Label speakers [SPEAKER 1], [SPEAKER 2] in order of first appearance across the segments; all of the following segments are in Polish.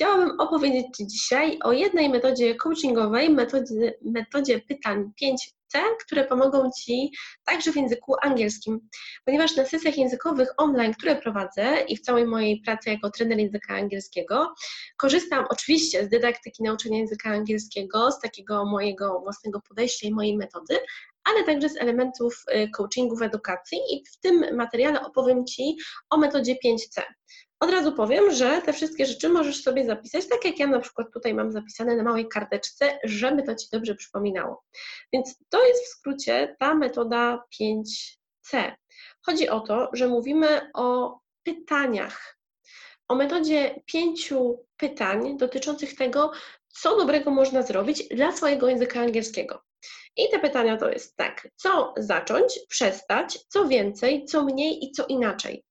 [SPEAKER 1] Chciałabym opowiedzieć Ci dzisiaj o jednej metodzie coachingowej, metodzie, metodzie pytań 5C, które pomogą Ci także w języku angielskim. Ponieważ na sesjach językowych online, które prowadzę i w całej mojej pracy jako trener języka angielskiego, korzystam oczywiście z dydaktyki nauczania języka angielskiego, z takiego mojego własnego podejścia i mojej metody, ale także z elementów y, coachingu w edukacji i w tym materiale opowiem Ci o metodzie 5C. Od razu powiem, że te wszystkie rzeczy możesz sobie zapisać, tak jak ja na przykład tutaj mam zapisane na małej karteczce, żeby to Ci dobrze przypominało. Więc to jest w skrócie ta metoda 5C. Chodzi o to, że mówimy o pytaniach, o metodzie pięciu pytań dotyczących tego, co dobrego można zrobić dla swojego języka angielskiego. I te pytania to jest tak, co zacząć, przestać, co więcej, co mniej i co inaczej.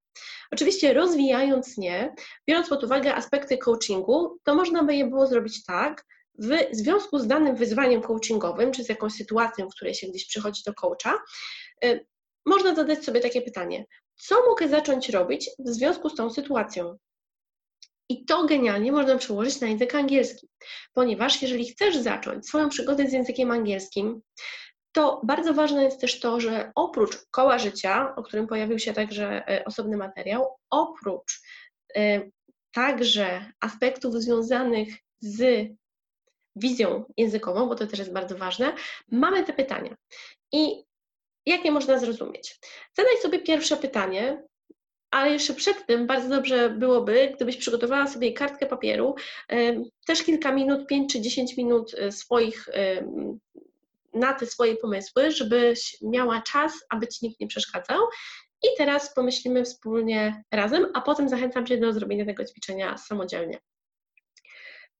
[SPEAKER 1] Oczywiście rozwijając nie, biorąc pod uwagę aspekty coachingu, to można by je było zrobić tak, w związku z danym wyzwaniem coachingowym, czy z jakąś sytuacją, w której się gdzieś przychodzi do coacha, y, można zadać sobie takie pytanie: co mogę zacząć robić w związku z tą sytuacją? I to genialnie można przełożyć na język angielski, ponieważ jeżeli chcesz zacząć swoją przygodę z językiem angielskim, to bardzo ważne jest też to, że oprócz koła życia, o którym pojawił się także e, osobny materiał, oprócz e, także aspektów związanych z wizją językową, bo to też jest bardzo ważne, mamy te pytania. I jak je można zrozumieć? Zadaj sobie pierwsze pytanie, ale jeszcze przed tym bardzo dobrze byłoby, gdybyś przygotowała sobie kartkę papieru, e, też kilka minut, 5 czy 10 minut swoich na te swoje pomysły, żebyś miała czas, aby Ci nikt nie przeszkadzał. I teraz pomyślimy wspólnie razem, a potem zachęcam Cię do zrobienia tego ćwiczenia samodzielnie.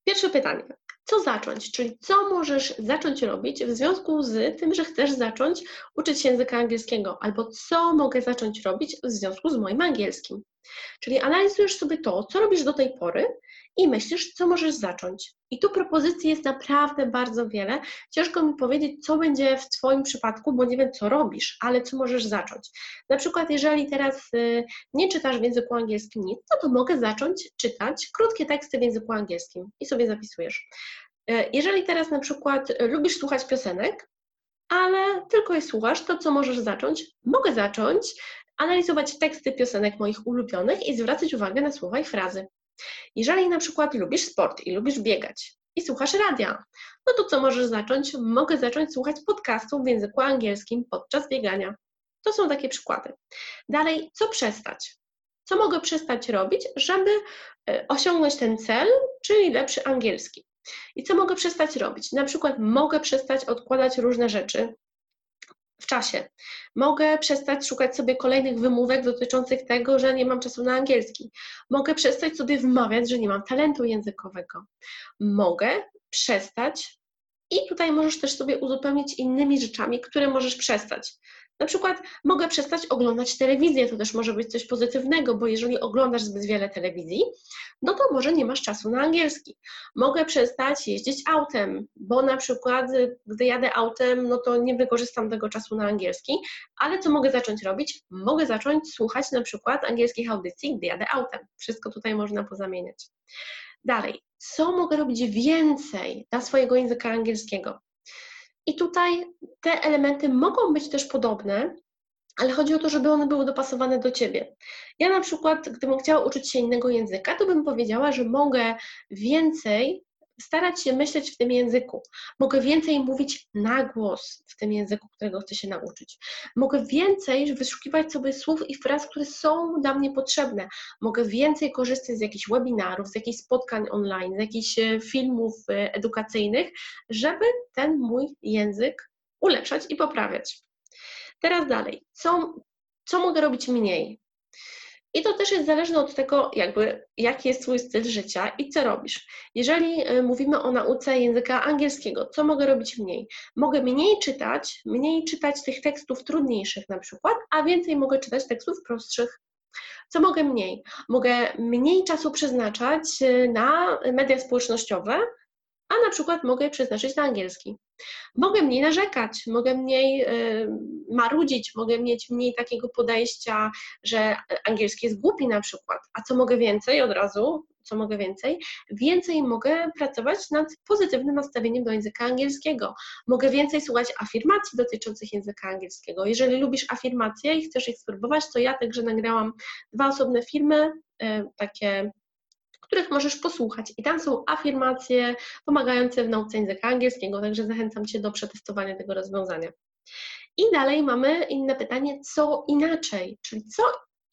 [SPEAKER 1] Pierwsze pytanie. Co zacząć? Czyli co możesz zacząć robić w związku z tym, że chcesz zacząć uczyć się języka angielskiego, albo co mogę zacząć robić w związku z moim angielskim. Czyli analizujesz sobie to, co robisz do tej pory i myślisz, co możesz zacząć. I tu propozycji jest naprawdę bardzo wiele. Ciężko mi powiedzieć, co będzie w Twoim przypadku, bo nie wiem, co robisz, ale co możesz zacząć. Na przykład, jeżeli teraz y, nie czytasz w języku angielskim nic, no to mogę zacząć czytać krótkie teksty w języku angielskim i sobie zapisujesz. Y, jeżeli teraz na przykład lubisz słuchać piosenek, ale tylko je słuchasz, to co możesz zacząć? Mogę zacząć analizować teksty piosenek moich ulubionych i zwracać uwagę na słowa i frazy. Jeżeli na przykład lubisz sport i lubisz biegać i słuchasz radia, no to co możesz zacząć? Mogę zacząć słuchać podcastów w języku angielskim podczas biegania. To są takie przykłady. Dalej, co przestać? Co mogę przestać robić, żeby e, osiągnąć ten cel, czyli lepszy angielski? I co mogę przestać robić? Na przykład mogę przestać odkładać różne rzeczy, w czasie. Mogę przestać szukać sobie kolejnych wymówek dotyczących tego, że nie mam czasu na angielski. Mogę przestać sobie wmawiać, że nie mam talentu językowego. Mogę przestać i tutaj możesz też sobie uzupełnić innymi rzeczami, które możesz przestać. Na przykład mogę przestać oglądać telewizję, to też może być coś pozytywnego, bo jeżeli oglądasz zbyt wiele telewizji, no to może nie masz czasu na angielski. Mogę przestać jeździć autem, bo na przykład gdy jadę autem, no to nie wykorzystam tego czasu na angielski, ale co mogę zacząć robić? Mogę zacząć słuchać na przykład angielskich audycji, gdy jadę autem. Wszystko tutaj można pozamieniać. Dalej, co mogę robić więcej dla swojego języka angielskiego? I tutaj te elementy mogą być też podobne, ale chodzi o to, żeby one były dopasowane do ciebie. Ja na przykład, gdybym chciała uczyć się innego języka, to bym powiedziała, że mogę więcej starać się myśleć w tym języku. Mogę więcej mówić na głos w tym języku, którego chcę się nauczyć. Mogę więcej wyszukiwać sobie słów i fraz, które są dla mnie potrzebne. Mogę więcej korzystać z jakichś webinarów, z jakichś spotkań online, z jakichś e, filmów e, edukacyjnych, żeby ten mój język ulepszać i poprawiać. Teraz dalej. Co, co mogę robić mniej? I to też jest zależne od tego, jakby, jaki jest Twój styl życia i co robisz. Jeżeli e, mówimy o nauce języka angielskiego, co mogę robić mniej? Mogę mniej czytać, mniej czytać tych tekstów trudniejszych na przykład, a więcej mogę czytać tekstów prostszych. Co mogę mniej? Mogę mniej czasu przeznaczać e, na media społecznościowe, a na przykład mogę przeznaczyć na angielski. Mogę mniej narzekać, mogę mniej y, marudzić, mogę mieć mniej takiego podejścia, że angielski jest głupi na przykład. A co mogę więcej od razu? Co mogę więcej? Więcej mogę pracować nad pozytywnym nastawieniem do języka angielskiego. Mogę więcej słuchać afirmacji dotyczących języka angielskiego. Jeżeli lubisz afirmacje i chcesz ich spróbować, to ja także nagrałam dwa osobne filmy, y, takie których możesz posłuchać. I tam są afirmacje pomagające w nauce języka angielskiego, także zachęcam Cię do przetestowania tego rozwiązania. I dalej mamy inne pytanie, co inaczej, czyli co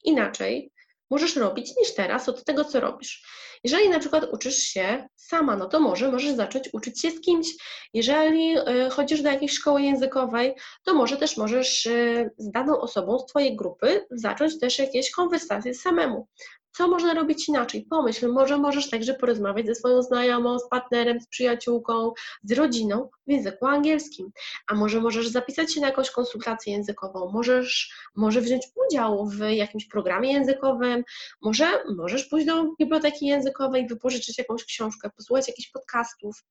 [SPEAKER 1] inaczej możesz robić niż teraz od tego, co robisz. Jeżeli na przykład uczysz się sama, no to może możesz zacząć uczyć się z kimś. Jeżeli y, chodzisz do jakiejś szkoły językowej, to może też możesz y, z daną osobą z Twojej grupy zacząć też jakieś konwersacje samemu. Co można robić inaczej? Pomyśl, może możesz także porozmawiać ze swoją znajomą, z partnerem, z przyjaciółką, z rodziną w języku angielskim. A może możesz zapisać się na jakąś konsultację językową, możesz może wziąć udział w jakimś programie językowym, może możesz pójść do biblioteki językowej, wypożyczyć jakąś książkę, posłuchać jakichś podcastów.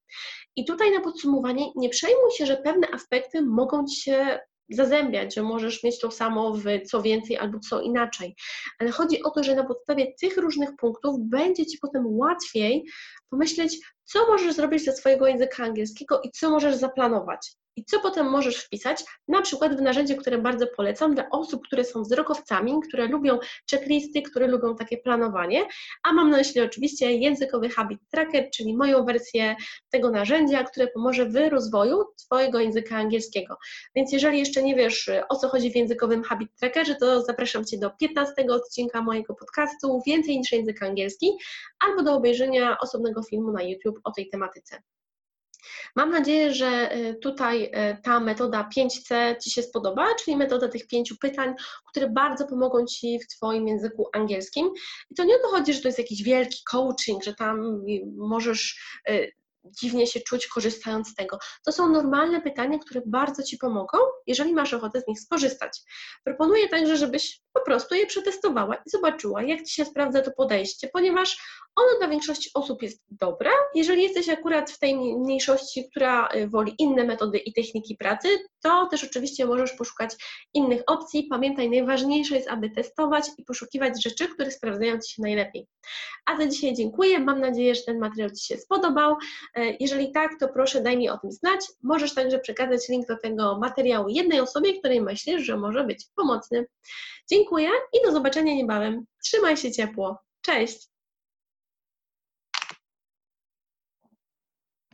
[SPEAKER 1] I tutaj na podsumowanie nie przejmuj się, że pewne aspekty mogą Ci się zazębiać, że możesz mieć to samo w co więcej albo co inaczej. Ale chodzi o to, że na podstawie tych różnych punktów będzie Ci potem łatwiej pomyśleć, co możesz zrobić dla swojego języka angielskiego i co możesz zaplanować. I co potem możesz wpisać? Na przykład w narzędzie, które bardzo polecam dla osób, które są wzrokowcami, które lubią checklisty, które lubią takie planowanie, a mam na myśli oczywiście językowy Habit Tracker, czyli moją wersję tego narzędzia, które pomoże w rozwoju Twojego języka angielskiego. Więc jeżeli jeszcze nie wiesz, o co chodzi w językowym Habit Trackerze, to zapraszam Cię do 15 odcinka mojego podcastu Więcej niż język angielski, albo do obejrzenia osobnego filmu na YouTube o tej tematyce. Mam nadzieję, że y, tutaj y, ta metoda 5C Ci się spodoba, czyli metoda tych pięciu pytań, które bardzo pomogą Ci w Twoim języku angielskim. I to nie o to chodzi, że to jest jakiś wielki coaching, że tam y, możesz dziwnie się czuć korzystając z tego. To są normalne pytania, które bardzo Ci pomogą, jeżeli masz ochotę z nich skorzystać. Proponuję także, żebyś po prostu je przetestowała i zobaczyła, jak Ci się sprawdza to podejście, ponieważ ono dla większości osób jest dobre. Jeżeli jesteś akurat w tej mniejszości, która y, woli inne metody i techniki pracy, to też oczywiście możesz poszukać innych opcji. Pamiętaj, najważniejsze jest, aby testować i poszukiwać rzeczy, które sprawdzają Ci się najlepiej. A za dzisiaj dziękuję. Mam nadzieję, że ten materiał Ci się spodobał. E, jeżeli tak, to proszę daj mi o tym znać. Możesz także przekazać link do tego materiału jednej osobie, której myślisz, że może być pomocny. Dziękuję i do zobaczenia niebawem. Trzymaj się ciepło. Cześć!